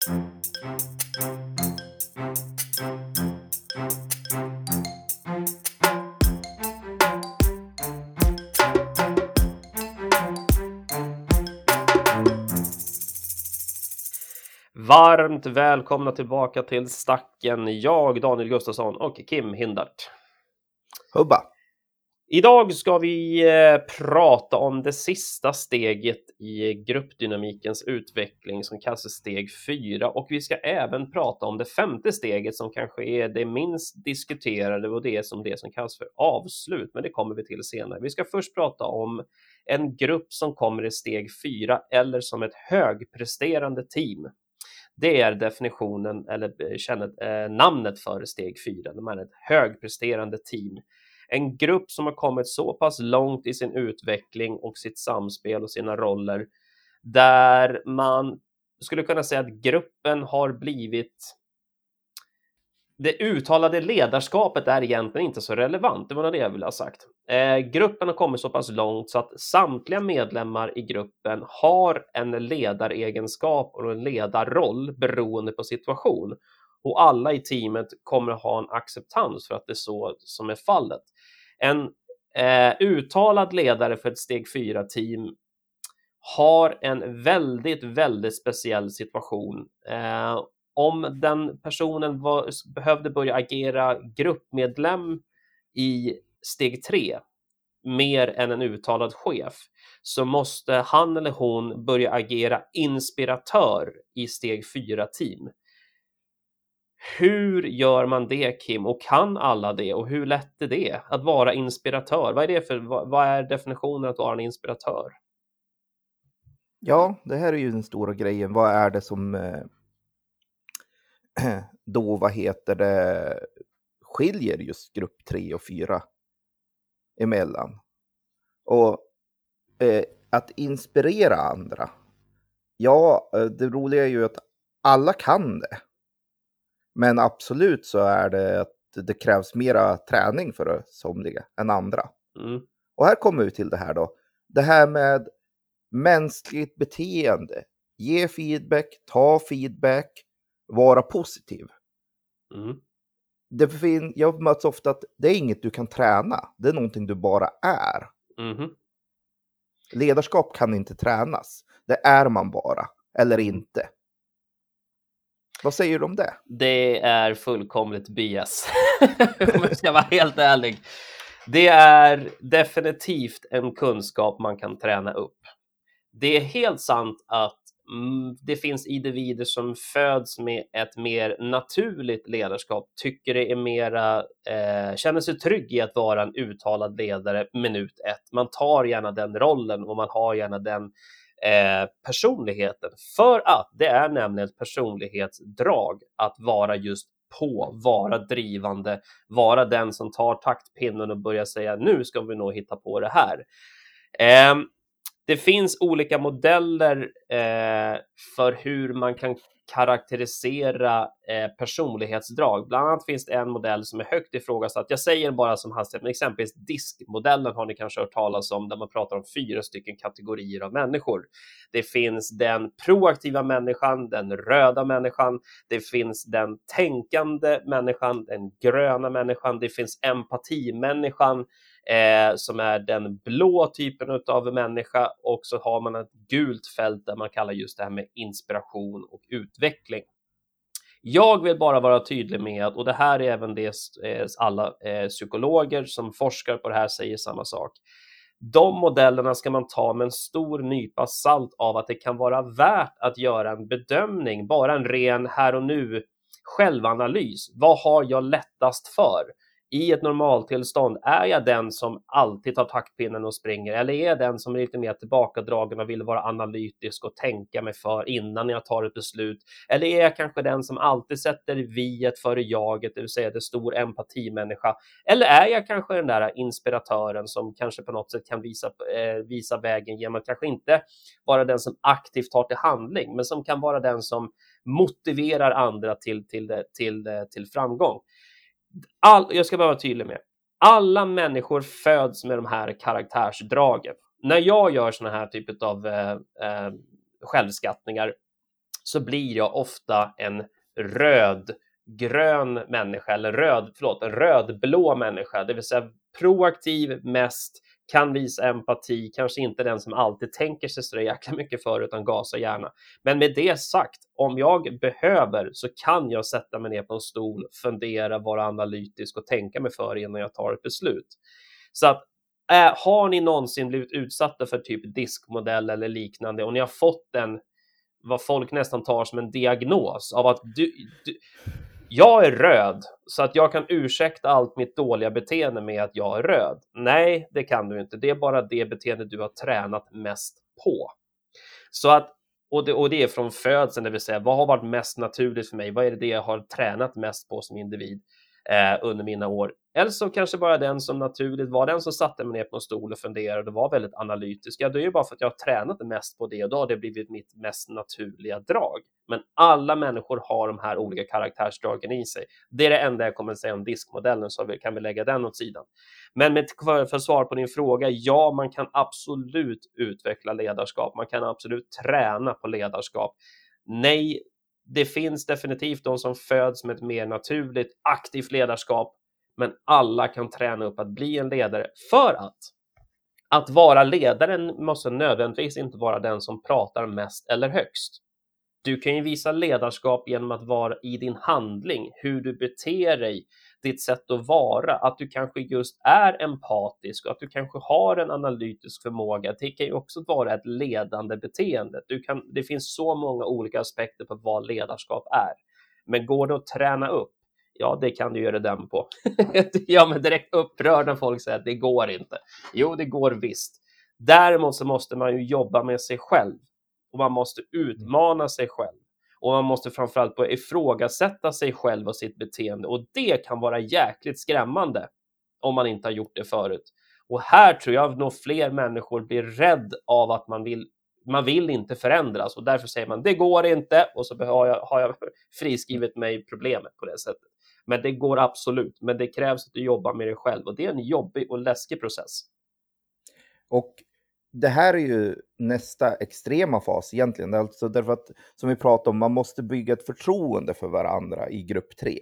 Varmt välkomna tillbaka till Stacken. Jag, Daniel Gustafsson och Kim Hindart. Hubba! Idag ska vi eh, prata om det sista steget i gruppdynamikens utveckling som kallas steg 4 och vi ska även prata om det femte steget som kanske är det minst diskuterade och det som det som kallas för avslut, men det kommer vi till senare. Vi ska först prata om en grupp som kommer i steg 4 eller som ett högpresterande team. Det är definitionen eller eh, kännet, eh, namnet för steg 4. De är ett högpresterande team. En grupp som har kommit så pass långt i sin utveckling och sitt samspel och sina roller där man skulle kunna säga att gruppen har blivit det uttalade ledarskapet är egentligen inte så relevant. Det var det jag ville ha sagt. Eh, gruppen har kommit så pass långt så att samtliga medlemmar i gruppen har en ledaregenskap och en ledarroll beroende på situation. Och alla i teamet kommer att ha en acceptans för att det är så som är fallet. En eh, uttalad ledare för ett steg 4 team har en väldigt, väldigt speciell situation. Eh, om den personen var, behövde börja agera gruppmedlem i steg 3 mer än en uttalad chef så måste han eller hon börja agera inspiratör i steg 4 team. Hur gör man det Kim och kan alla det och hur lätt är det att vara inspiratör? Vad är det för vad är definitionen att vara en inspiratör? Ja, det här är ju den stora grejen. Vad är det som eh, då, vad heter det, skiljer just grupp 3 och 4 emellan? Och eh, att inspirera andra. Ja, eh, det roliga är ju att alla kan det. Men absolut så är det att det krävs mera träning för somliga än andra. Mm. Och här kommer vi till det här då. Det här med mänskligt beteende. Ge feedback, ta feedback, vara positiv. Mm. Det fin- jag möts ofta att det är inget du kan träna. Det är någonting du bara är. Mm. Ledarskap kan inte tränas. Det är man bara, eller inte. Vad säger du om det? Det är fullkomligt bias, om jag ska vara helt ärlig. Det är definitivt en kunskap man kan träna upp. Det är helt sant att mm, det finns individer som föds med ett mer naturligt ledarskap, tycker det är mera, eh, känner sig trygg i att vara en uttalad ledare minut ett. Man tar gärna den rollen och man har gärna den eh, personligheten. För att det är nämligen ett personlighetsdrag att vara just på, vara drivande, vara den som tar taktpinnen och börjar säga nu ska vi nog hitta på det här. Eh, det finns olika modeller eh, för hur man kan karaktärisera eh, personlighetsdrag. Bland annat finns det en modell som är högt ifrågasatt. Jag säger bara som hastighet, men exempelvis diskmodellen har ni kanske hört talas om, där man pratar om fyra stycken kategorier av människor. Det finns den proaktiva människan, den röda människan, det finns den tänkande människan, den gröna människan, det finns empatimänniskan, eh, som är den blå typen av människa och så har man ett gult fält där man kallar just det här med inspiration och utveckling. Jag vill bara vara tydlig med, och det här är även det eh, alla eh, psykologer som forskar på det här säger samma sak. De modellerna ska man ta med en stor nypa salt av att det kan vara värt att göra en bedömning, bara en ren här och nu självanalys. Vad har jag lättast för? I ett normaltillstånd, är jag den som alltid tar taktpinnen och springer eller är jag den som är lite mer tillbakadragen och vill vara analytisk och tänka mig för innan jag tar ett beslut? Eller är jag kanske den som alltid sätter viet före jaget, det vill säga det stor empatimänniska? Eller är jag kanske den där inspiratören som kanske på något sätt kan visa, eh, visa vägen genom att kanske inte vara den som aktivt tar till handling, men som kan vara den som motiverar andra till, till, till, eh, till framgång all, jag ska bara vara tydlig med, alla människor föds med de här karaktärsdragen. När jag gör såna här typer av eh, eh, självskattningar så blir jag ofta en rödgrön människa eller röd, förlåt, en rödblå människa, det vill säga proaktiv mest, kan visa empati, kanske inte den som alltid tänker sig så jäkla mycket för utan gasa gärna. Men med det sagt, om jag behöver så kan jag sätta mig ner på en stol, fundera, vara analytisk och tänka mig för innan jag tar ett beslut. Så att äh, har ni någonsin blivit utsatta för typ diskmodell eller liknande och ni har fått den, vad folk nästan tar som en diagnos av att du, du jag är röd så att jag kan ursäkta allt mitt dåliga beteende med att jag är röd. Nej, det kan du inte. Det är bara det beteende du har tränat mest på. Så att, och det, och det är från födseln, det vill säga vad har varit mest naturligt för mig? Vad är det jag har tränat mest på som individ? Eh, under mina år. Eller så kanske bara den som naturligt var den som satte mig ner på en stol och funderade och var väldigt analytisk. Ja, det är ju bara för att jag har tränat mest på det och då har det blivit mitt mest naturliga drag. Men alla människor har de här olika karaktärsdragen i sig. Det är det enda jag kommer att säga om diskmodellen, så kan vi lägga den åt sidan. Men med, för, för svar på din fråga, ja, man kan absolut utveckla ledarskap. Man kan absolut träna på ledarskap. Nej, det finns definitivt de som föds med ett mer naturligt aktivt ledarskap, men alla kan träna upp att bli en ledare för att att vara ledaren måste nödvändigtvis inte vara den som pratar mest eller högst. Du kan ju visa ledarskap genom att vara i din handling, hur du beter dig, ditt sätt att vara, att du kanske just är empatisk och att du kanske har en analytisk förmåga. Det kan ju också vara ett ledande beteende. Du kan, det finns så många olika aspekter på vad ledarskap är. Men går det att träna upp? Ja, det kan du göra den på. ja, men direkt upprörd när folk säger att det går inte. Jo, det går visst. Däremot så måste man ju jobba med sig själv och man måste utmana sig själv och man måste framförallt börja ifrågasätta sig själv och sitt beteende och det kan vara jäkligt skrämmande om man inte har gjort det förut. Och här tror jag nog fler människor blir rädd av att man vill man vill inte förändras och därför säger man det går inte och så har jag, har jag friskrivit mig problemet på det sättet. Men det går absolut, men det krävs att du jobbar med dig själv och det är en jobbig och läskig process. Och det här är ju nästa extrema fas egentligen. Alltså därför att, som vi pratade om, man måste bygga ett förtroende för varandra i grupp 3.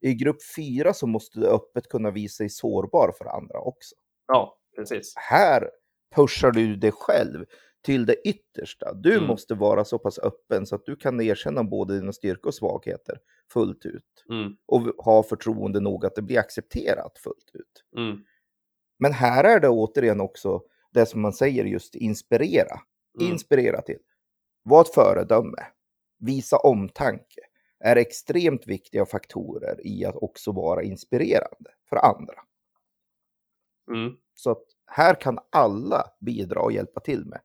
I grupp 4 så måste du öppet kunna visa dig sårbar för andra också. Ja, precis. Här pushar du dig själv till det yttersta. Du mm. måste vara så pass öppen så att du kan erkänna både dina styrkor och svagheter fullt ut. Mm. Och ha förtroende nog att det blir accepterat fullt ut. Mm. Men här är det återigen också det som man säger just inspirera. Mm. Inspirera till. Var ett föredöme. Visa omtanke. Är extremt viktiga faktorer i att också vara inspirerande för andra. Mm. Så att här kan alla bidra och hjälpa till med.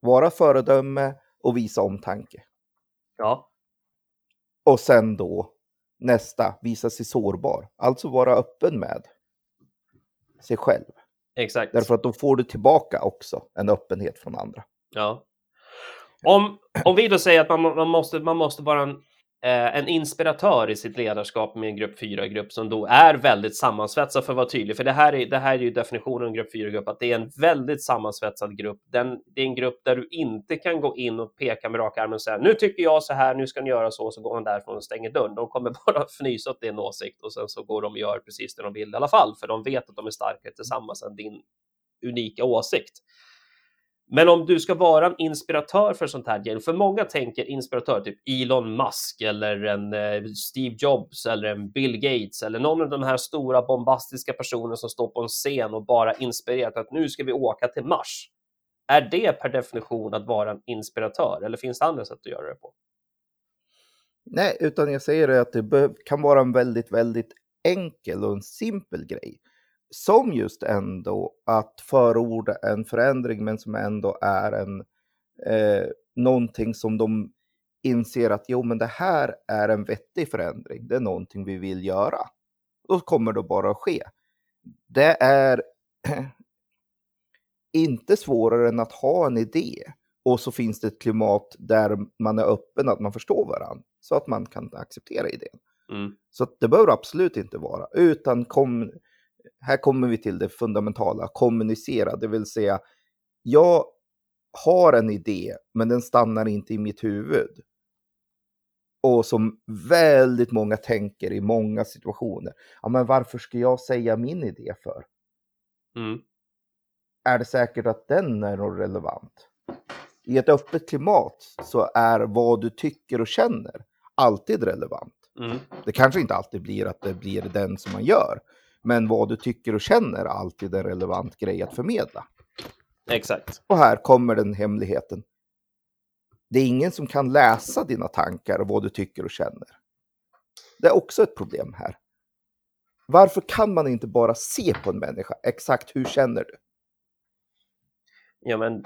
Vara föredöme och visa omtanke. Ja. Och sen då nästa, visa sig sårbar. Alltså vara öppen med sig själv. Exakt. Därför att då får du tillbaka också en öppenhet från andra. Ja. Om, om vi då säger att man, man, måste, man måste vara en, Eh, en inspiratör i sitt ledarskap med en grupp 4-grupp som då är väldigt sammansvetsad för att vara tydlig. För det här är, det här är ju definitionen av en grupp 4-grupp, att det är en väldigt sammansvetsad grupp. Den, det är en grupp där du inte kan gå in och peka med raka armen och säga nu tycker jag så här, nu ska ni göra så, så går man därifrån och stänger dörren. De kommer bara fnysa åt din åsikt och sen så går de och gör precis det de vill i alla fall, för de vet att de är starkare tillsammans än din unika åsikt. Men om du ska vara en inspiratör för sånt här för många tänker inspiratör, typ Elon Musk eller en eh, Steve Jobs eller en Bill Gates eller någon av de här stora bombastiska personerna som står på en scen och bara inspirerat att nu ska vi åka till Mars. Är det per definition att vara en inspiratör eller finns det andra sätt att göra det på? Nej, utan jag säger att det kan vara en väldigt, väldigt enkel och en simpel grej som just ändå att förorda en förändring men som ändå är en eh, någonting som de inser att jo men det här är en vettig förändring, det är någonting vi vill göra. Då kommer det bara att ske. Det är inte svårare än att ha en idé och så finns det ett klimat där man är öppen, att man förstår varandra så att man kan acceptera idén. Mm. Så det behöver absolut inte vara, utan kom, här kommer vi till det fundamentala, kommunicera, det vill säga jag har en idé, men den stannar inte i mitt huvud. Och som väldigt många tänker i många situationer. Ja, men varför ska jag säga min idé för? Mm. Är det säkert att den är relevant? I ett öppet klimat så är vad du tycker och känner alltid relevant. Mm. Det kanske inte alltid blir att det blir den som man gör, men vad du tycker och känner är alltid en relevant grej att förmedla. Exakt. Och här kommer den hemligheten. Det är ingen som kan läsa dina tankar och vad du tycker och känner. Det är också ett problem här. Varför kan man inte bara se på en människa? Exakt hur känner du? Ja, men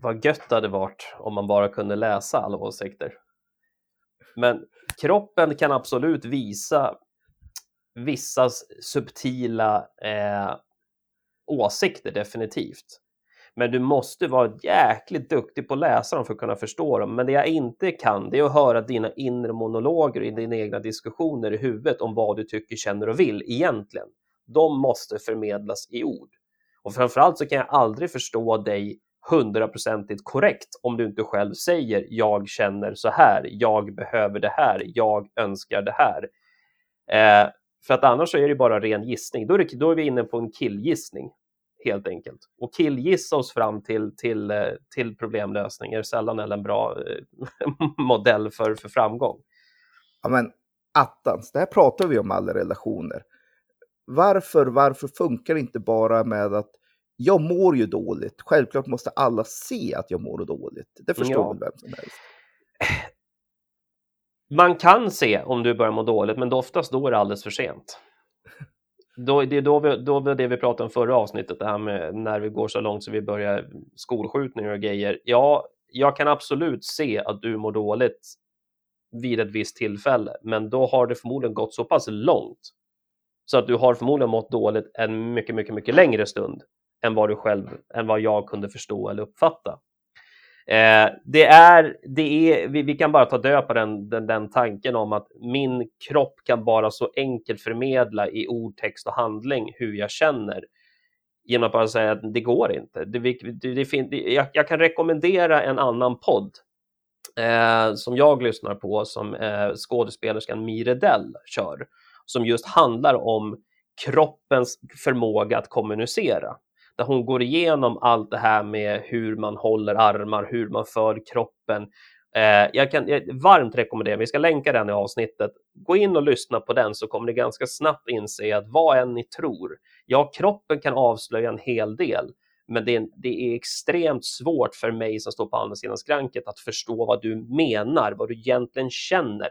vad gött det hade varit om man bara kunde läsa alla åsikter. Men kroppen kan absolut visa vissa subtila eh, åsikter definitivt. Men du måste vara jäkligt duktig på att läsa dem för att kunna förstå dem. Men det jag inte kan, det är att höra dina inre monologer i dina egna diskussioner i huvudet om vad du tycker, känner och vill egentligen. De måste förmedlas i ord. Och framförallt så kan jag aldrig förstå dig hundraprocentigt korrekt om du inte själv säger jag känner så här, jag behöver det här, jag önskar det här. Eh, för att annars är det bara ren gissning. Då är, det, då är vi inne på en killgissning helt enkelt. Och killgissa oss fram till, till, eh, till problemlösning är sällan eller en bra eh, modell för, för framgång. Ja, men attans, det här pratar vi om alla relationer. Varför, varför funkar det inte bara med att jag mår ju dåligt. Självklart måste alla se att jag mår dåligt. Det förstår ja. väl vem som helst. Man kan se om du börjar må dåligt, men oftast då är det alldeles för sent. Då, det är då, vi, då det vi pratade om förra avsnittet, det här med när vi går så långt så vi börjar skolskjutningar och grejer. Ja, jag kan absolut se att du mår dåligt vid ett visst tillfälle, men då har det förmodligen gått så pass långt så att du har förmodligen mått dåligt en mycket, mycket, mycket längre stund än vad du själv, än vad jag kunde förstå eller uppfatta. Eh, det är, det är, vi, vi, kan bara ta död på den, den, den, tanken om att min kropp kan bara så enkelt förmedla i ord, text och handling hur jag känner genom att bara säga att det går inte. Det, det, det, jag, jag, kan rekommendera en annan podd eh, som jag lyssnar på som eh, skådespelerskan Miredell kör som just handlar om kroppens förmåga att kommunicera där hon går igenom allt det här med hur man håller armar, hur man för kroppen. Eh, jag kan jag varmt rekommendera, vi ska länka den i avsnittet. Gå in och lyssna på den så kommer ni ganska snabbt inse att vad än ni tror, ja, kroppen kan avslöja en hel del, men det är, det är extremt svårt för mig som står på andra sidan skranket att förstå vad du menar, vad du egentligen känner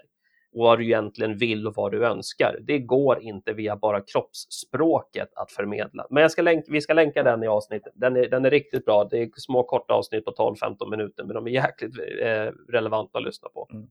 och vad du egentligen vill och vad du önskar. Det går inte via bara kroppsspråket att förmedla. Men ska länka, vi ska länka den i avsnittet. Den är, den är riktigt bra. Det är små korta avsnitt på 12-15 minuter, men de är jäkligt eh, relevanta att lyssna på. Mm.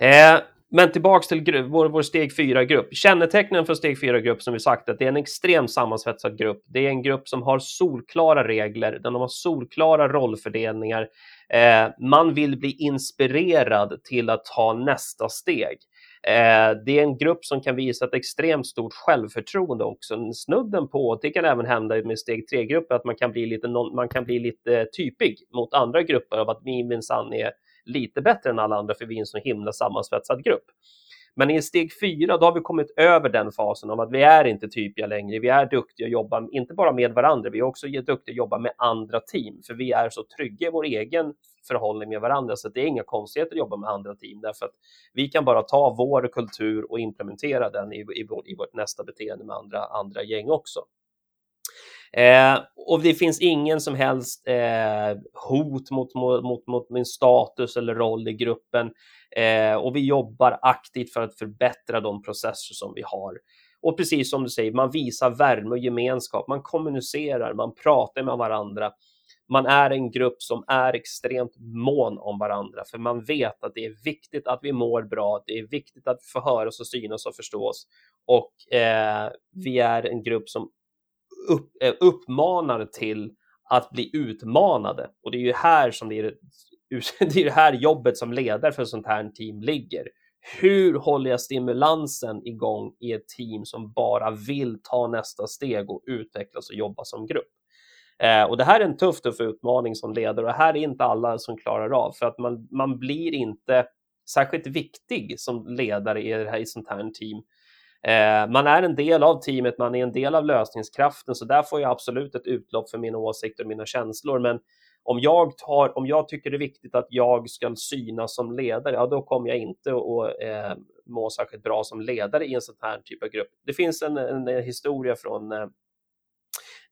Eh, men tillbaks till vår, vår steg 4-grupp. Kännetecknen för steg 4-grupp som vi sagt att det är en extremt sammansvetsad grupp. Det är en grupp som har solklara regler, den har solklara rollfördelningar. Eh, man vill bli inspirerad till att ta nästa steg. Eh, det är en grupp som kan visa ett extremt stort självförtroende också. Snudden på, det kan även hända med steg 3-grupper, att man kan bli lite, man kan bli lite typig mot andra grupper av att vi minsann är lite bättre än alla andra för vi är en så himla sammansvetsad grupp. Men i steg fyra, då har vi kommit över den fasen av att vi är inte typiga längre. Vi är duktiga att jobba, inte bara med varandra, vi är också duktiga att jobba med andra team, för vi är så trygga i vår egen förhållning med varandra, så det är inga konstigheter att jobba med andra team, därför att vi kan bara ta vår kultur och implementera den i, i, vår, i vårt nästa beteende med andra, andra gäng också. Eh, och det finns ingen som helst eh, hot mot, mot, mot min status eller roll i gruppen. Eh, och vi jobbar aktivt för att förbättra de processer som vi har. Och precis som du säger, man visar värme och gemenskap, man kommunicerar, man pratar med varandra. Man är en grupp som är extremt mån om varandra, för man vet att det är viktigt att vi mår bra. Det är viktigt att vi får höras och synas och förstås. Och eh, vi är en grupp som upp, eh, uppmanar till att bli utmanade. Och det är ju här som det är, det är det här jobbet som ledare för ett sånt här team ligger. Hur håller jag stimulansen igång i ett team som bara vill ta nästa steg och utvecklas och jobba som grupp? Eh, och det här är en tuff, tuff utmaning som ledare och det här är inte alla som klarar av för att man, man blir inte särskilt viktig som ledare i det här i sånt här team. Eh, man är en del av teamet, man är en del av lösningskraften, så där får jag absolut ett utlopp för mina åsikter och mina känslor. Men om jag, tar, om jag tycker det är viktigt att jag ska synas som ledare, ja, då kommer jag inte att eh, må särskilt bra som ledare i en sån här typ av grupp. Det finns en, en historia från eh,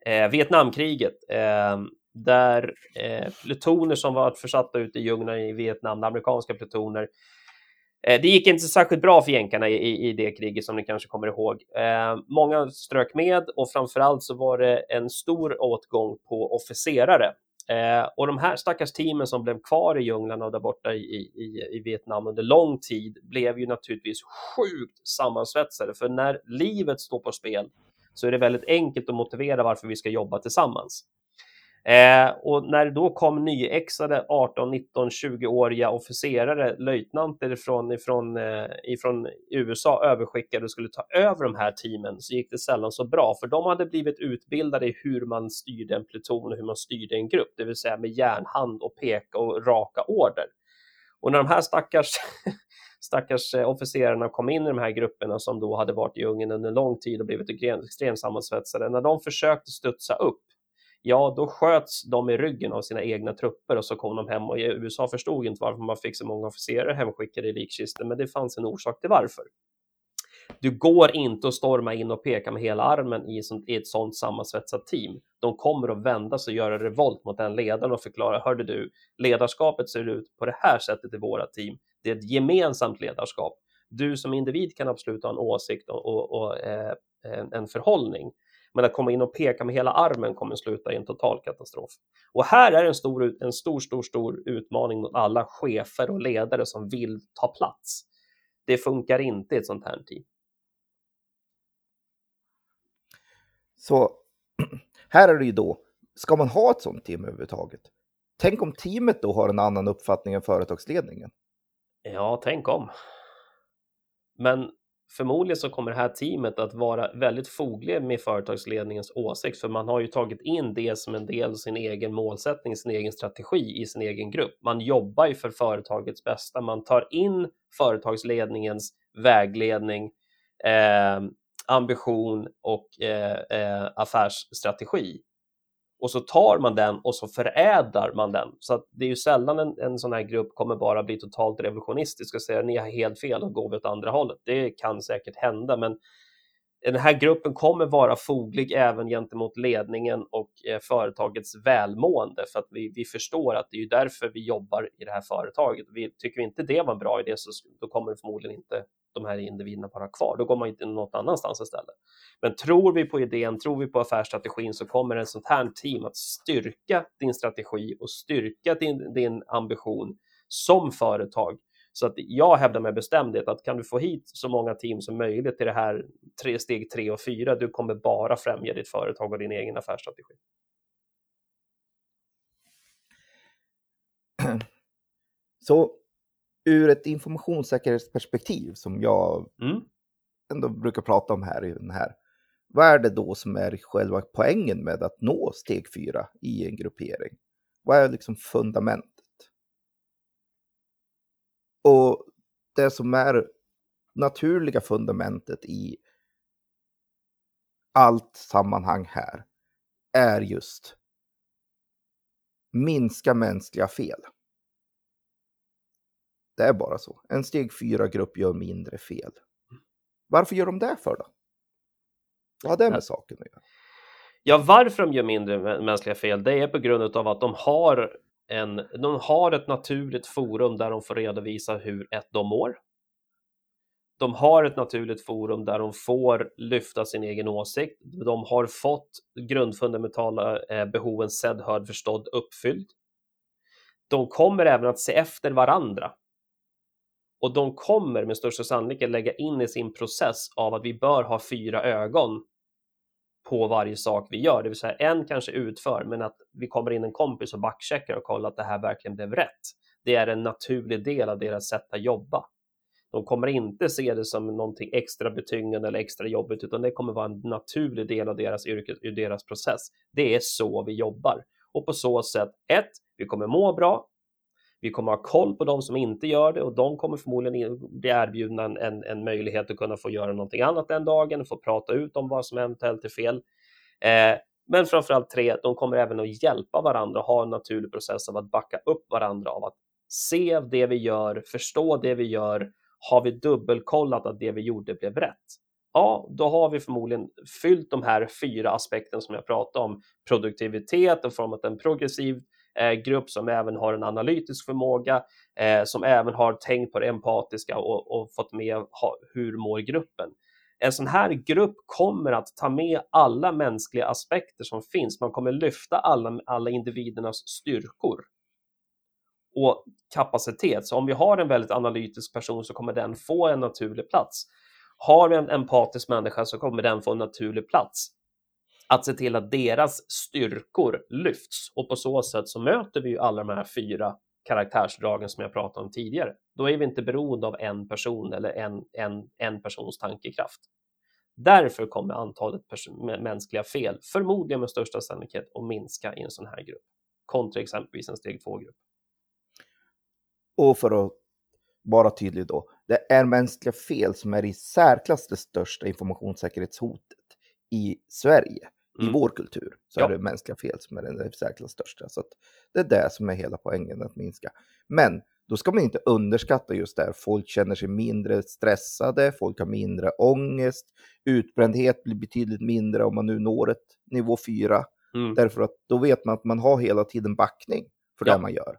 eh, Vietnamkriget eh, där eh, plutoner som var försatta ute i djunglerna i Vietnam, amerikanska plutoner, Eh, det gick inte särskilt bra för jänkarna i, i, det kriget som ni kanske kommer ihåg. Eh, många strök med och framförallt så var det en stor åtgång på officerare. Eh, och de här stackars teamen som blev kvar i djunglerna och där borta i, i, i Vietnam under lång tid blev ju naturligtvis sjukt sammansvetsade. För när livet står på spel så är det väldigt enkelt att motivera varför vi ska jobba tillsammans. Eh, och när det då kom nyexade 18, 19, 20-åriga officerare, löjtnanter från, ifrån, eh, ifrån USA överskickade och skulle ta över de här teamen så gick det sällan så bra, för de hade blivit utbildade i hur man styrde en pluton och hur man styrde en grupp, det vill säga med järnhand och peka och raka order. Och när de här stackars stackars eh, officerarna kom in i de här grupperna som då hade varit i Ungern under lång tid och blivit extremt sammansvetsade, när de försökte studsa upp ja, då sköts de i ryggen av sina egna trupper och så kom de hem och USA förstod inte varför man fick så många officerare hemskickade i likkistor, men det fanns en orsak till varför. Du går inte att storma in och peka med hela armen i, ett sånt sammansvetsat team. De kommer att vända sig och göra revolt mot den ledaren och förklara, hörde du, ledarskapet ser ut på det här sättet i våra team. Det är ett gemensamt ledarskap. Du som individ kan absolut ha en åsikt och, och, och eh, en förhållning, men att komma in och peka med hela armen kommer sluta i en total katastrof. Och här är en stor, en stor, stor, stor utmaning mot alla chefer och ledare som vill ta plats. Det funkar inte i ett sånt här team. Så här är det ju då, ska man ha ett sånt team överhuvudtaget? Tänk om teamet då har en annan uppfattning än företagsledningen? Ja, tänk om. Men förmodligen så kommer det här teamet att vara väldigt fogliga med företagsledningens åsikt, för man har ju tagit in det som en del av sin egen målsättning, sin egen strategi i sin egen grupp. Man jobbar ju för företagets bästa, man tar in företagsledningens vägledning, eh, ambition och eh, eh, affärsstrategi och så tar man den och så förädlar man den. Så att det är ju sällan en, en sån här grupp kommer bara bli totalt revolutionistisk och säga ni har helt fel och går vi åt andra hållet. Det kan säkert hända, men den här gruppen kommer vara foglig även gentemot ledningen och eh, företagets välmående för att vi, vi förstår att det är därför vi jobbar i det här företaget. Vi, tycker vi inte det var en bra idé så då kommer det förmodligen inte de här individerna vara kvar. Då går man inte något annanstans istället. Men tror vi på idén, tror vi på affärsstrategin så kommer en sånt här team att styrka din strategi och styrka din, din ambition som företag. Så att jag hävdar med bestämdhet att kan du få hit så många team som möjligt till det här tre, steg tre och fyra, du kommer bara främja ditt företag och din egen affärsstrategi. Så ur ett informationssäkerhetsperspektiv som jag mm. ändå brukar prata om här i den här. Vad är det då som är själva poängen med att nå steg fyra i en gruppering? Vad är liksom fundamentet? Och det som är naturliga fundamentet i allt sammanhang här är just minska mänskliga fel. Det är bara så. En steg fyra-grupp gör mindre fel. Varför gör de det för då? Vad har det med saken att göra? Ja, varför de gör mindre mänskliga fel, det är på grund av att de har, en, de har ett naturligt forum där de får redovisa hur ett de mår. De har ett naturligt forum där de får lyfta sin egen åsikt. De har fått grundfundamentala eh, behoven sedd, hörd, förstådd, uppfylld. De kommer även att se efter varandra och de kommer med största sannolikhet lägga in i sin process av att vi bör ha fyra ögon på varje sak vi gör, det vill säga en kanske utför, men att vi kommer in en kompis och backcheckar och kollar att det här verkligen blev rätt. Det är en naturlig del av deras sätt att jobba. De kommer inte se det som någonting extra betyngande eller extra jobbigt, utan det kommer vara en naturlig del av deras yrke, deras process. Det är så vi jobbar och på så sätt ett, vi kommer må bra. Vi kommer ha koll på de som inte gör det och de kommer förmodligen bli erbjudna en, en, en möjlighet att kunna få göra någonting annat den dagen, få prata ut om vad som eventuellt är fel. Eh, men framförallt tre, de kommer även att hjälpa varandra och ha en naturlig process av att backa upp varandra, av att se det vi gör, förstå det vi gör. Har vi dubbelkollat att det vi gjorde blev rätt? Ja, då har vi förmodligen fyllt de här fyra aspekterna som jag pratade om. Produktivitet och format en progressiv eh, Eh, grupp som även har en analytisk förmåga, eh, som även har tänkt på det empatiska och, och fått med ha, hur mår gruppen. En sån här grupp kommer att ta med alla mänskliga aspekter som finns. Man kommer lyfta alla, alla individernas styrkor och kapacitet. Så om vi har en väldigt analytisk person så kommer den få en naturlig plats. Har vi en empatisk människa så kommer den få en naturlig plats. Att se till att deras styrkor lyfts och på så sätt så möter vi ju alla de här fyra karaktärsdragen som jag pratade om tidigare. Då är vi inte beroende av en person eller en, en, en persons tankekraft. Därför kommer antalet mänskliga fel förmodligen med största sannolikhet att minska i en sån här grupp kontra exempelvis en steg 2-grupp. Och för att vara tydlig då, det är mänskliga fel som är i särklass det största informationssäkerhetshotet i Sverige. Mm. I vår kultur så ja. är det mänskliga fel som är det särklass största. Så det är det som är hela poängen att minska. Men då ska man inte underskatta just det här. Folk känner sig mindre stressade, folk har mindre ångest, utbrändhet blir betydligt mindre om man nu når ett nivå 4. Mm. Därför att då vet man att man har hela tiden backning för ja. det man gör.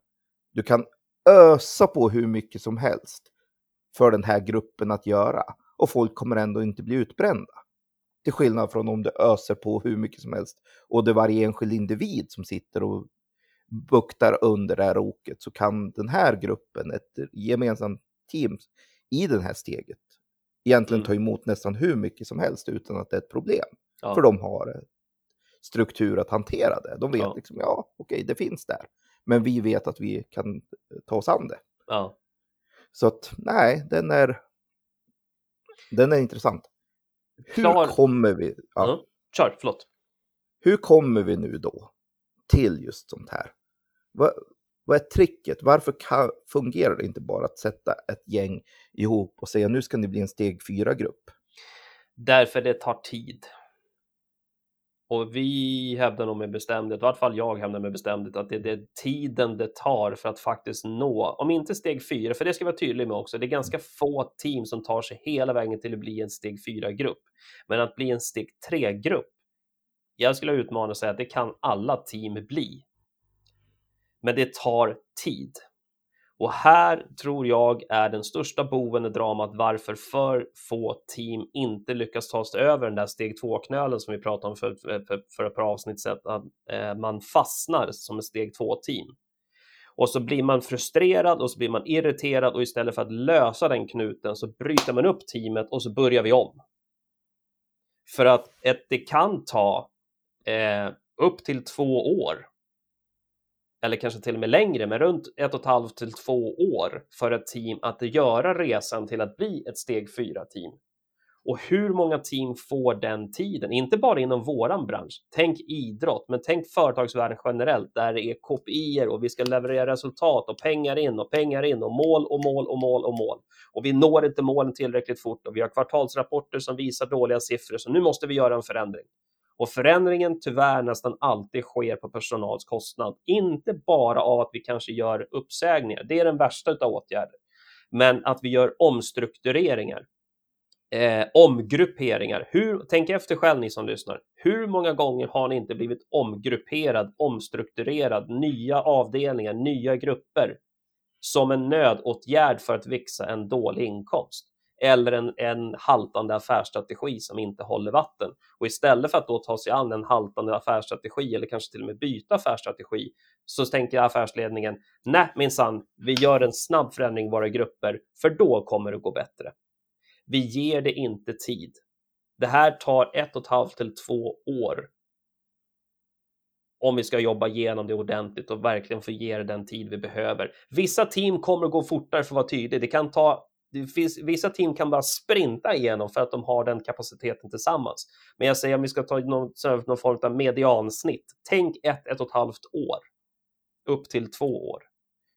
Du kan ösa på hur mycket som helst för den här gruppen att göra och folk kommer ändå inte bli utbrända. Till skillnad från om du öser på hur mycket som helst och det är varje enskild individ som sitter och buktar under det här oket så kan den här gruppen, ett gemensamt team i det här steget, egentligen ta mm. emot nästan hur mycket som helst utan att det är ett problem. Ja. För de har struktur att hantera det. De vet ja. liksom, ja, okej, det finns där. Men vi vet att vi kan ta oss an det. Ja. Så att nej, den är, den är intressant. Hur Klar. kommer vi... Ja. Mm. Kör, förlåt. Hur kommer vi nu då till just sånt här? Vad, vad är tricket? Varför kan, fungerar det inte bara att sätta ett gäng ihop och säga nu ska ni bli en steg fyra grupp? Därför det tar tid. Och vi hävdar nog med bestämdhet, i vart fall jag hävdar med bestämdhet, att det är det tiden det tar för att faktiskt nå, om inte steg fyra, för det ska jag vara tydlig med också, det är ganska få team som tar sig hela vägen till att bli en steg fyra grupp. Men att bli en steg tre grupp, jag skulle utmana och säga att det kan alla team bli. Men det tar tid. Och här tror jag är den största boven i dramat varför för få team inte lyckas ta sig över den där steg två knölen som vi pratade om för, för, för ett par avsnitt sedan, att eh, man fastnar som ett steg två team Och så blir man frustrerad och så blir man irriterad och istället för att lösa den knuten så bryter man upp teamet och så börjar vi om. För att ett, det kan ta eh, upp till två år eller kanske till och med längre, men runt ett och ett halvt till två år för ett team att göra resan till att bli ett steg fyra team. Och hur många team får den tiden? Inte bara inom våran bransch. Tänk idrott, men tänk företagsvärlden generellt där det är kopior och vi ska leverera resultat och pengar in och pengar in och mål och mål och mål och mål. Och vi når inte målen tillräckligt fort och vi har kvartalsrapporter som visar dåliga siffror, så nu måste vi göra en förändring. Och förändringen tyvärr nästan alltid sker på personals kostnad. Inte bara av att vi kanske gör uppsägningar, det är den värsta av åtgärder, men att vi gör omstruktureringar. Eh, omgrupperingar. Hur, tänk efter själv ni som lyssnar. Hur många gånger har ni inte blivit omgrupperad, omstrukturerad, nya avdelningar, nya grupper som en nödåtgärd för att växa en dålig inkomst? Eller en, en haltande affärsstrategi som inte håller vatten. Och istället för att då ta sig an en haltande affärsstrategi eller kanske till och med byta affärsstrategi så tänker affärsledningen, nej minsann, vi gör en snabb förändring i våra grupper för då kommer det gå bättre. Vi ger det inte tid. Det här tar ett och ett halvt till två år om vi ska jobba igenom det ordentligt och verkligen få ge det den tid vi behöver. Vissa team kommer att gå fortare för att vara tydlig. Det kan ta det finns, vissa team kan bara sprinta igenom för att de har den kapaciteten tillsammans. Men jag säger om vi ska ta någon, någon form av mediansnitt. Tänk ett, ett och ett halvt år upp till två år.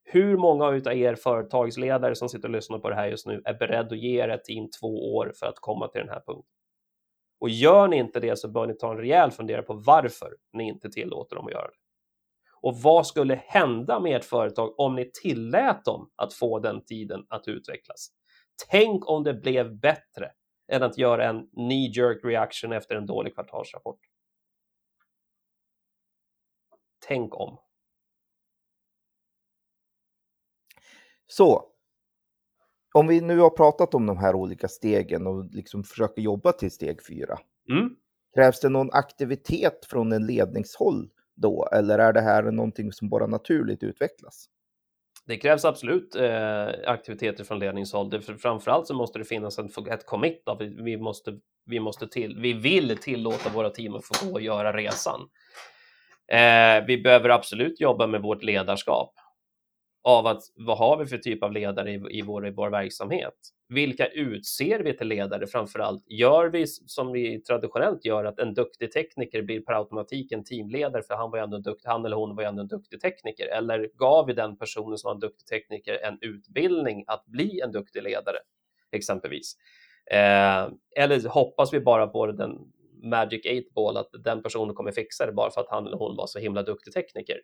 Hur många av er företagsledare som sitter och lyssnar på det här just nu är beredd att ge er ett team två år för att komma till den här punkten? Och gör ni inte det så bör ni ta en rejäl fundera på varför ni inte tillåter dem att göra det. Och vad skulle hända med ert företag om ni tillät dem att få den tiden att utvecklas? Tänk om det blev bättre än att göra en knee jerk reaction efter en dålig kvartalsrapport. Tänk om. Så, om vi nu har pratat om de här olika stegen och liksom försöker jobba till steg fyra. Mm. Krävs det någon aktivitet från en ledningshåll då, eller är det här någonting som bara naturligt utvecklas? Det krävs absolut eh, aktiviteter från ledningshåll. Det, för framförallt så måste det finnas en, ett commit. Då. Vi, vi, måste, vi, måste till, vi vill tillåta våra team att få gå och göra resan. Eh, vi behöver absolut jobba med vårt ledarskap av att vad har vi för typ av ledare i, i, vår, i vår verksamhet? Vilka utser vi till ledare framför allt? Gör vi som vi traditionellt gör att en duktig tekniker blir per automatik en teamledare för han, var ändå dukt, han eller hon var ändå en duktig tekniker? Eller gav vi den personen som var en duktig tekniker en utbildning att bli en duktig ledare exempelvis? Eh, eller hoppas vi bara på den Magic 8 ball att den personen kommer fixa det bara för att han eller hon var så himla duktig tekniker?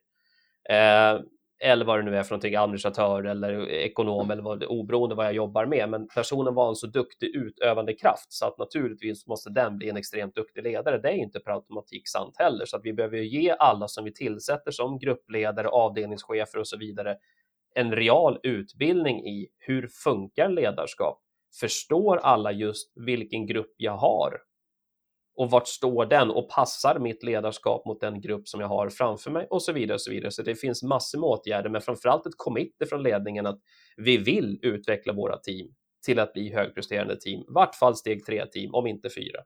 Eh, eller vad det nu är för någonting, administratör eller ekonom eller vad, oberoende vad jag jobbar med. Men personen var en så duktig utövande kraft så att naturligtvis måste den bli en extremt duktig ledare. Det är inte per automatik sant heller, så att vi behöver ge alla som vi tillsätter som gruppledare, avdelningschefer och så vidare en real utbildning i hur funkar ledarskap? Förstår alla just vilken grupp jag har och vart står den och passar mitt ledarskap mot den grupp som jag har framför mig och så vidare och så vidare. Så det finns massor med åtgärder, men framförallt ett commit från ledningen att vi vill utveckla våra team till att bli högpresterande team, vart fall steg tre team, om inte fyra.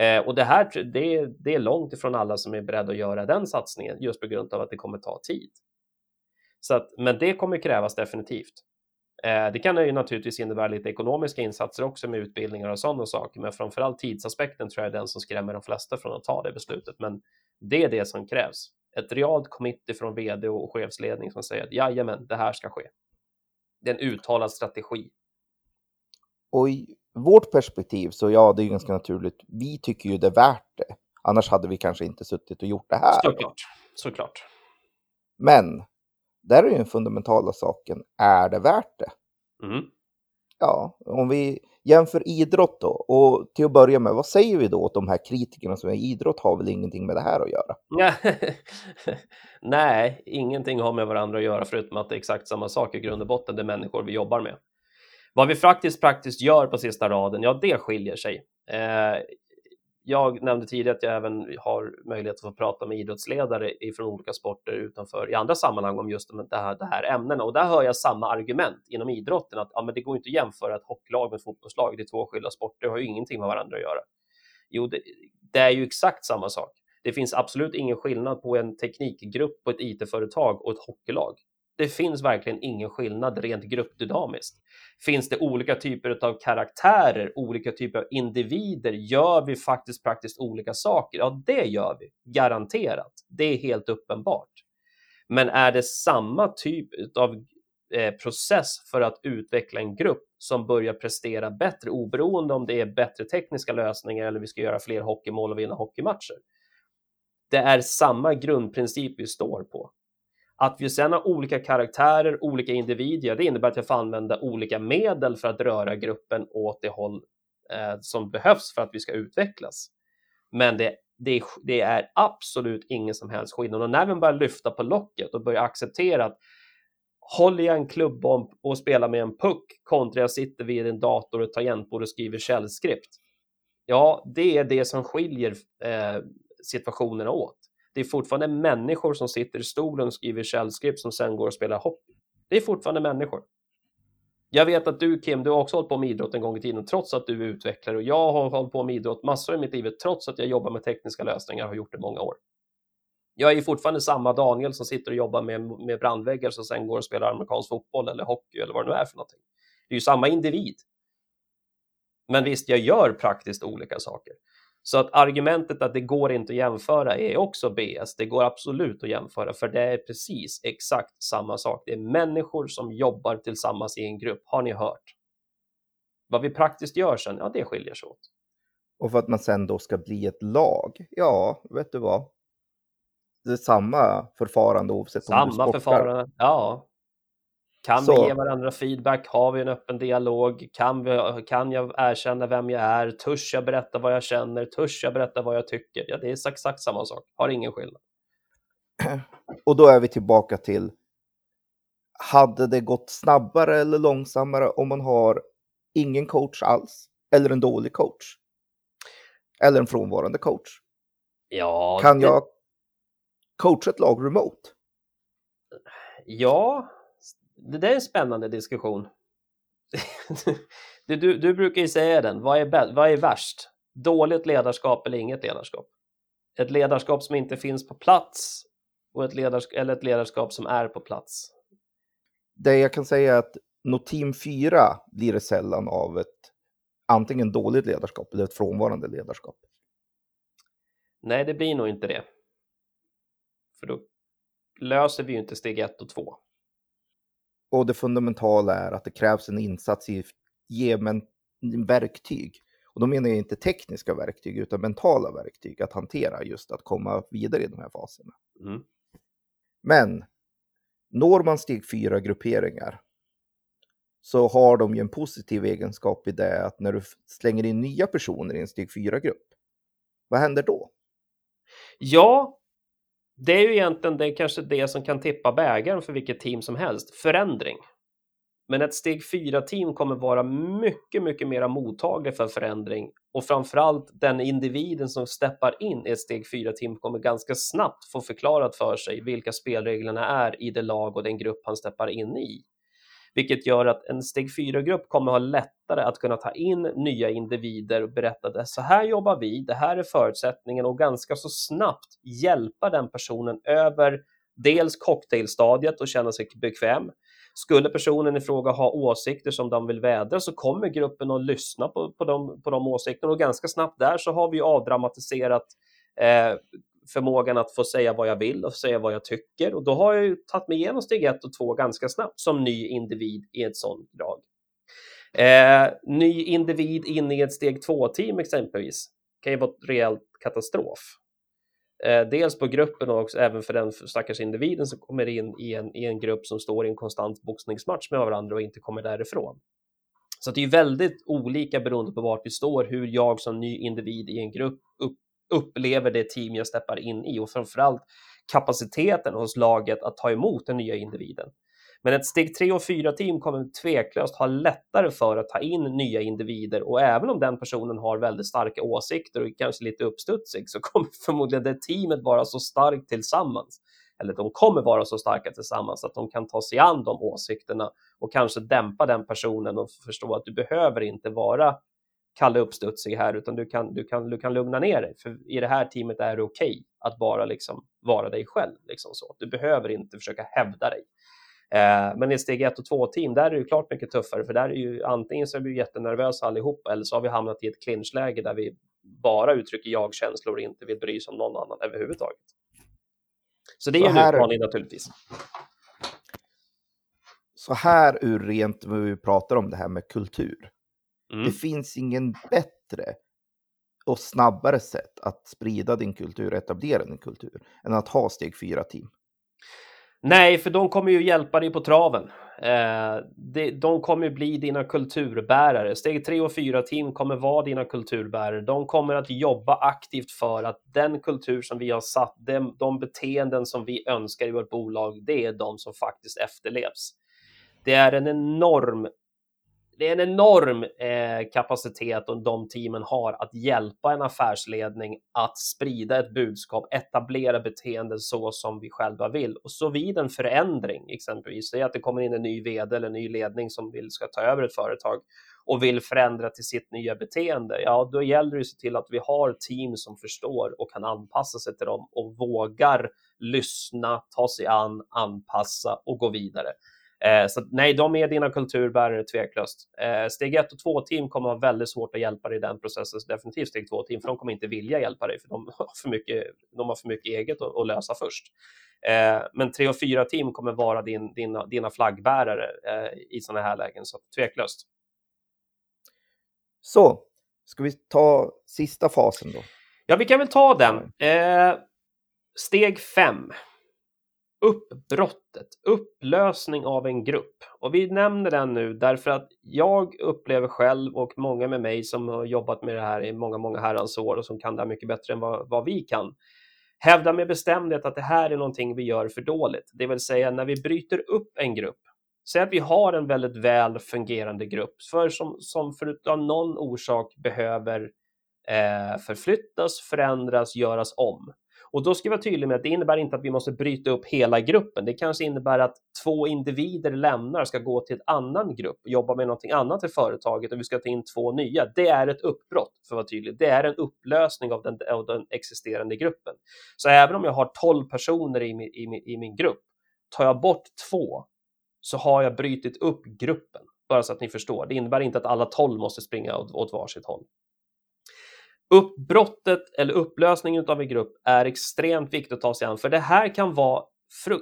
Eh, och det här det, det är långt ifrån alla som är beredda att göra den satsningen just på grund av att det kommer ta tid. Så att, men det kommer krävas definitivt. Eh, det kan ju naturligtvis innebära lite ekonomiska insatser också med utbildningar och sådana saker, men framförallt tidsaspekten tror jag är den som skrämmer de flesta från att ta det beslutet. Men det är det som krävs. Ett realt committee från vd och chefsledning som säger att jajamän, det här ska ske. Det är en uttalad strategi. Och i vårt perspektiv så ja, det är ganska naturligt. Vi tycker ju det är värt det. Annars hade vi kanske inte suttit och gjort det här. Såklart, såklart. Men där är ju den fundamentala saken, är det värt det? Mm. Ja, om vi jämför idrott då, och till att börja med, vad säger vi då åt de här kritikerna som är idrott har väl ingenting med det här att göra? Nej, ingenting har med varandra att göra förutom att det är exakt samma sak i grund och botten, det är människor vi jobbar med. Vad vi faktiskt praktiskt gör på sista raden, ja det skiljer sig. Eh, jag nämnde tidigare att jag även har möjlighet att få prata med idrottsledare från olika sporter utanför i andra sammanhang om just det här, det här ämnena och där hör jag samma argument inom idrotten att ja, men det går inte att jämföra ett hockeylag med ett fotbollslag. Det är två skilda sporter, det har ju ingenting med varandra att göra. Jo, det, det är ju exakt samma sak. Det finns absolut ingen skillnad på en teknikgrupp på ett IT-företag och ett hockeylag. Det finns verkligen ingen skillnad rent gruppdynamiskt. Finns det olika typer av karaktärer, olika typer av individer? Gör vi faktiskt praktiskt olika saker? Ja, det gör vi garanterat. Det är helt uppenbart. Men är det samma typ av eh, process för att utveckla en grupp som börjar prestera bättre oberoende om det är bättre tekniska lösningar eller vi ska göra fler hockeymål och vinna hockeymatcher? Det är samma grundprincip vi står på. Att vi sedan har olika karaktärer, olika individer, det innebär att jag får använda olika medel för att röra gruppen åt det håll eh, som behövs för att vi ska utvecklas. Men det, det, det, är absolut ingen som helst skillnad. Och när vi börjar lyfta på locket och börjar acceptera att håller jag en klubbbomb och spelar med en puck kontra jag sitter vid en dator och tangentbord och skriver källskript. Ja, det är det som skiljer eh, situationerna åt. Det är fortfarande människor som sitter i stolen och skriver källskript som sen går och spelar hockey. Det är fortfarande människor. Jag vet att du Kim, du har också hållit på med idrott en gång i tiden trots att du är utvecklare och jag har hållit på med idrott massor i mitt liv trots att jag jobbar med tekniska lösningar och har gjort det många år. Jag är fortfarande samma Daniel som sitter och jobbar med, med brandväggar som sen går och spelar amerikansk fotboll eller hockey eller vad det nu är för någonting. Det är ju samma individ. Men visst, jag gör praktiskt olika saker. Så att argumentet att det går inte att jämföra är också BS. Det går absolut att jämföra, för det är precis exakt samma sak. Det är människor som jobbar tillsammans i en grupp. Har ni hört? Vad vi praktiskt gör sen, ja, det skiljer sig åt. Och för att man sen då ska bli ett lag, ja, vet du vad? Det är samma förfarande oavsett samma om du sportar. förfarande, ja. Kan Så. vi ge varandra feedback? Har vi en öppen dialog? Kan, vi, kan jag erkänna vem jag är? Törs jag berätta vad jag känner? Törs jag berätta vad jag tycker? Ja, det är exakt samma sak. Har ingen skillnad. Och då är vi tillbaka till, hade det gått snabbare eller långsammare om man har ingen coach alls? Eller en dålig coach? Eller en frånvarande coach? Ja, Kan det- jag coacha ett lag remote? Ja, det där är en spännande diskussion. du, du, du brukar ju säga den, vad är, vad är värst? Dåligt ledarskap eller inget ledarskap? Ett ledarskap som inte finns på plats och ett ledarskap, eller ett ledarskap som är på plats. Det jag kan säga är att nå team 4 blir det sällan av ett antingen dåligt ledarskap eller ett frånvarande ledarskap. Nej, det blir nog inte det. För då löser vi ju inte steg ett och två. Och det fundamentala är att det krävs en insats i ge men verktyg. Och då menar jag inte tekniska verktyg utan mentala verktyg att hantera just att komma vidare i de här faserna. Mm. Men når man steg fyra grupperingar så har de ju en positiv egenskap i det att när du slänger in nya personer i en steg fyra grupp, vad händer då? Ja, det är ju egentligen det kanske det som kan tippa bägaren för vilket team som helst. Förändring. Men ett steg 4-team kommer vara mycket, mycket mer mottaglig för förändring och framförallt den individen som steppar in i ett steg 4-team kommer ganska snabbt få förklarat för sig vilka spelreglerna är i det lag och den grupp han steppar in i. Vilket gör att en steg 4-grupp kommer ha lättare att kunna ta in nya individer och berätta det. så här jobbar vi, det här är förutsättningen och ganska så snabbt hjälpa den personen över dels cocktailstadiet och känna sig bekväm. Skulle personen i fråga ha åsikter som de vill vädra så kommer gruppen att lyssna på, på, de, på de åsikterna och ganska snabbt där så har vi avdramatiserat eh, förmågan att få säga vad jag vill och säga vad jag tycker och då har jag ju tagit mig igenom steg ett och två ganska snabbt som ny individ i ett sånt drag. Eh, ny individ in i ett steg två team exempelvis kan ju vara ett rejält katastrof. Eh, dels på gruppen och också även för den stackars individen som kommer in i en, i en grupp som står i en konstant boxningsmatch med varandra och inte kommer därifrån. Så det är väldigt olika beroende på vart vi står, hur jag som ny individ i en grupp upp, upplever det team jag steppar in i och framförallt kapaciteten hos laget att ta emot den nya individen. Men ett steg 3 och 4 team kommer tveklöst ha lättare för att ta in nya individer och även om den personen har väldigt starka åsikter och kanske lite uppstudsig så kommer förmodligen det teamet vara så starkt tillsammans eller de kommer vara så starka tillsammans att de kan ta sig an de åsikterna och kanske dämpa den personen och förstå att du behöver inte vara Kalle uppstudsig här utan du kan, du, kan, du kan lugna ner dig för i det här teamet är det okej okay att bara liksom vara dig själv. Liksom så. Du behöver inte försöka hävda dig. Eh, men i steg 1 och 2 team, där är det klart mycket tuffare för där är ju antingen så är vi jättenervösa allihopa eller så har vi hamnat i ett clinchläge där vi bara uttrycker jag-känslor och inte vill bry sig om någon annan överhuvudtaget. Så det är Så en här- utmaning naturligtvis. Så här ur rent vad vi pratar om det här med kultur. Mm. Det finns ingen bättre och snabbare sätt att sprida din kultur och etablera din kultur än att ha steg fyra team. Nej, för de kommer ju hjälpa dig på traven. Eh, de, kommer bli dina kulturbärare. Steg 3 och 4 team kommer vara dina kulturbärare. De kommer att jobba aktivt för att den kultur som vi har satt, de, de beteenden som vi önskar i vårt bolag, det är de som faktiskt efterlevs. Det är en enorm det är en enorm eh, kapacitet och de teamen har att hjälpa en affärsledning att sprida ett budskap, etablera beteenden så som vi själva vill. Och så vid en förändring, exempelvis, det är att det kommer in en ny vd eller ny ledning som vill ska ta över ett företag och vill förändra till sitt nya beteende, ja, då gäller det att se till att vi har team som förstår och kan anpassa sig till dem och vågar lyssna, ta sig an, anpassa och gå vidare. Eh, så nej, de är dina kulturbärare tveklöst. Eh, steg 1 och 2-team kommer ha väldigt svårt att hjälpa dig i den processen, definitivt steg 2-team, för de kommer inte vilja hjälpa dig, för de har för mycket, de har för mycket eget att, att lösa först. Eh, men 3 och 4-team kommer vara din, dina, dina flaggbärare eh, i sådana här lägen, så tveklöst. Så, ska vi ta sista fasen då? Ja, vi kan väl ta den. Eh, steg 5 uppbrottet, upplösning av en grupp. Och vi nämner den nu därför att jag upplever själv och många med mig som har jobbat med det här i många, många herrans år och som kan det här mycket bättre än vad, vad vi kan, hävdar med bestämdhet att det här är någonting vi gör för dåligt. Det vill säga när vi bryter upp en grupp, säg att vi har en väldigt väl fungerande grupp för som, som för av någon orsak behöver eh, förflyttas, förändras, göras om och då ska vi vara tydliga med att det innebär inte att vi måste bryta upp hela gruppen. Det kanske innebär att två individer lämnar och ska gå till en annan grupp och jobba med någonting annat i företaget och vi ska ta in två nya. Det är ett uppbrott, för att vara tydlig. Det är en upplösning av den, av den existerande gruppen. Så även om jag har 12 personer i min, i, min, i min grupp, tar jag bort två så har jag brutit upp gruppen. Bara så att ni förstår. Det innebär inte att alla 12 måste springa åt, åt varsitt håll. Uppbrottet eller upplösningen av en grupp är extremt viktigt att ta sig an, för det här kan vara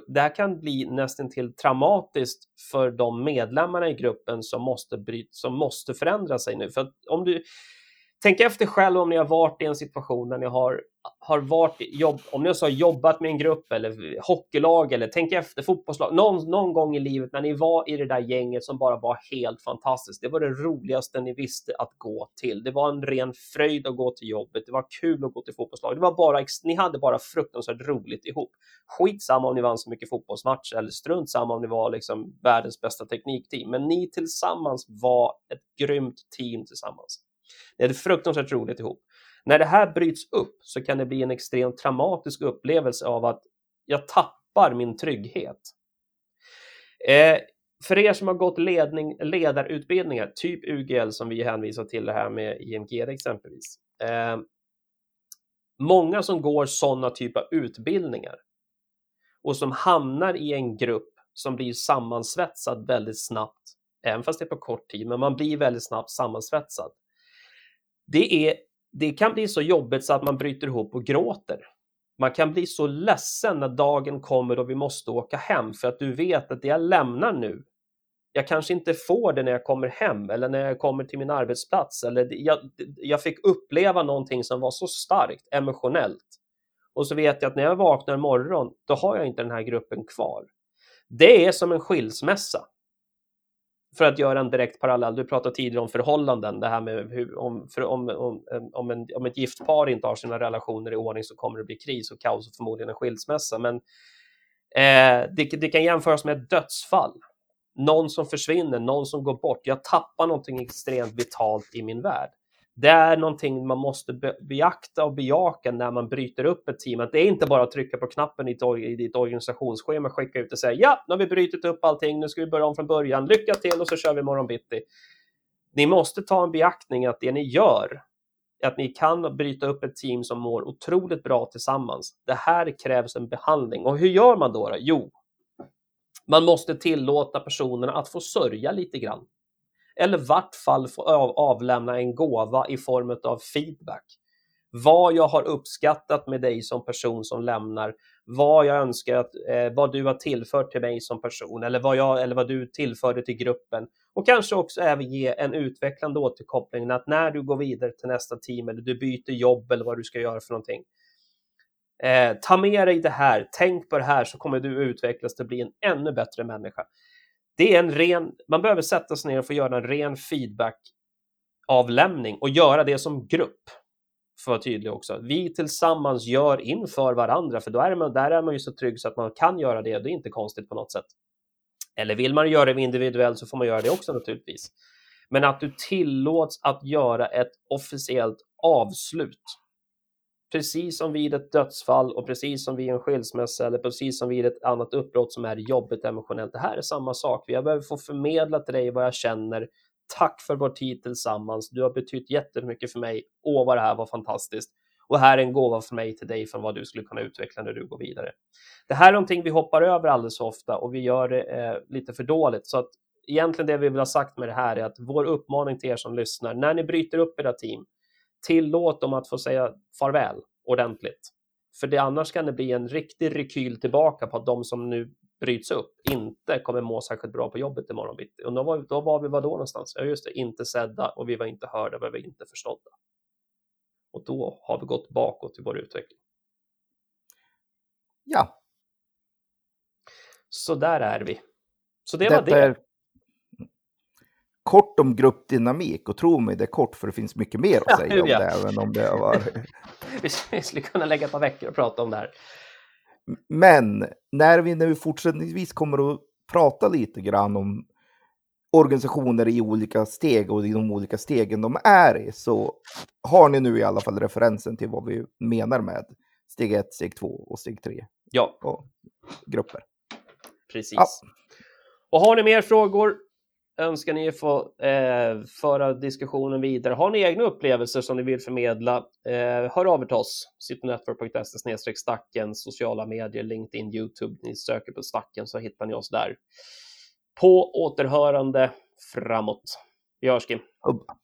det här kan bli nästan till traumatiskt för de medlemmarna i gruppen som måste, bryta, som måste förändra sig nu. För om du, tänk efter själv om ni har varit i en situation där ni har har varit jobb, om ni har jobbat med en grupp eller hockeylag eller tänk efter fotbollslag, någon, någon gång i livet när ni var i det där gänget som bara var helt fantastiskt. Det var det roligaste ni visste att gå till. Det var en ren fröjd att gå till jobbet. Det var kul att gå till fotbollslag. Det var bara, ni hade bara fruktansvärt roligt ihop. Skitsamma om ni vann så mycket fotbollsmatcher eller strunt samma om ni var liksom världens bästa teknikteam. Men ni tillsammans var ett grymt team tillsammans. Ni hade fruktansvärt roligt ihop. När det här bryts upp så kan det bli en extremt traumatisk upplevelse av att jag tappar min trygghet. Eh, för er som har gått ledning, ledarutbildningar, typ UGL som vi hänvisar till det här med IMG exempelvis. Eh, många som går sådana typer av utbildningar och som hamnar i en grupp som blir sammansvetsad väldigt snabbt, även fast det är på kort tid, men man blir väldigt snabbt sammansvetsad. Det är det kan bli så jobbigt så att man bryter ihop och gråter. Man kan bli så ledsen när dagen kommer och vi måste åka hem för att du vet att det jag lämnar nu, jag kanske inte får det när jag kommer hem eller när jag kommer till min arbetsplats. Eller jag, jag fick uppleva någonting som var så starkt emotionellt. Och så vet jag att när jag vaknar imorgon, då har jag inte den här gruppen kvar. Det är som en skilsmässa för att göra en direkt parallell, du pratade tidigare om förhållanden, det här med hur, om, för, om, om, om, en, om ett gift par inte har sina relationer i ordning så kommer det bli kris och kaos och förmodligen en skilsmässa. Men eh, det, det kan jämföras med ett dödsfall. Någon som försvinner, någon som går bort. Jag tappar någonting extremt vitalt i min värld. Det är någonting man måste be beakta och bejaka när man bryter upp ett team. Att det är inte bara att trycka på knappen i ditt, i ditt organisationsschema, skicka ut och säga ja, nu har vi brutit upp allting, nu ska vi börja om från början, lycka till och så kör vi imorgon bitti. Ni måste ta en beaktning att det ni gör, att ni kan bryta upp ett team som mår otroligt bra tillsammans. Det här krävs en behandling. Och hur gör man då? då? Jo, man måste tillåta personerna att få sörja lite grann eller vart fall få avlämna en gåva i form av feedback. Vad jag har uppskattat med dig som person som lämnar, vad jag önskar att, eh, vad du har tillfört till mig som person eller vad, jag, eller vad du tillförde till gruppen. Och kanske också även ge en utvecklande återkoppling att när du går vidare till nästa team eller du byter jobb eller vad du ska göra för någonting. Eh, ta med dig det här, tänk på det här så kommer du utvecklas till att bli en ännu bättre människa. Det är en ren, man behöver sätta sig ner och få göra en ren feedback-avlämning och göra det som grupp. För att vara tydlig också. Vi tillsammans gör inför varandra, för då är man, där är man ju så trygg så att man kan göra det. Det är inte konstigt på något sätt. Eller vill man göra det individuellt så får man göra det också naturligtvis. Men att du tillåts att göra ett officiellt avslut precis som vid ett dödsfall och precis som vid en skilsmässa eller precis som vid ett annat uppbrott som är jobbigt emotionellt. Det här är samma sak. Jag behöver få förmedla till dig vad jag känner. Tack för vår tid tillsammans. Du har betytt jättemycket för mig. Åh, vad det här var fantastiskt. Och här är en gåva från mig till dig för vad du skulle kunna utveckla när du går vidare. Det här är någonting vi hoppar över alldeles för ofta och vi gör det eh, lite för dåligt. Så att egentligen det vi vill ha sagt med det här är att vår uppmaning till er som lyssnar, när ni bryter upp era team, tillåt dem att få säga farväl ordentligt. För det annars kan det bli en riktig rekyl tillbaka på att de som nu bryts upp inte kommer må särskilt bra på jobbet imorgon bitti. Och då var, då var vi var då någonstans? Ja, just det, inte sedda och vi var inte hörda, vi var inte förstådda. Och då har vi gått bakåt i vår utveckling. Ja. Så där är vi. Så det Detta var det. är kort om gruppdynamik och tro mig, det är kort för det finns mycket mer att Ja, säga om ja. det, även om det. Vi vi skulle kunna lägga ett par veckor och prata om det här. Men när vi nu fortsättningsvis kommer att prata lite grann om organisationer i olika steg och i de olika stegen de är i så har ni nu i alla fall referensen till vad vi menar med steg 1, steg 2 och steg 3 Ja, och grupper. precis. Ja. Och har ni mer frågor önskar ni få eh, föra diskussionen vidare. Har ni egna upplevelser som ni vill förmedla, eh, hör av er till oss. citynetwork.se stacken, sociala medier, LinkedIn, YouTube. Ni söker på stacken så hittar ni oss där. På återhörande framåt. Vi hörs Kim. Hubba.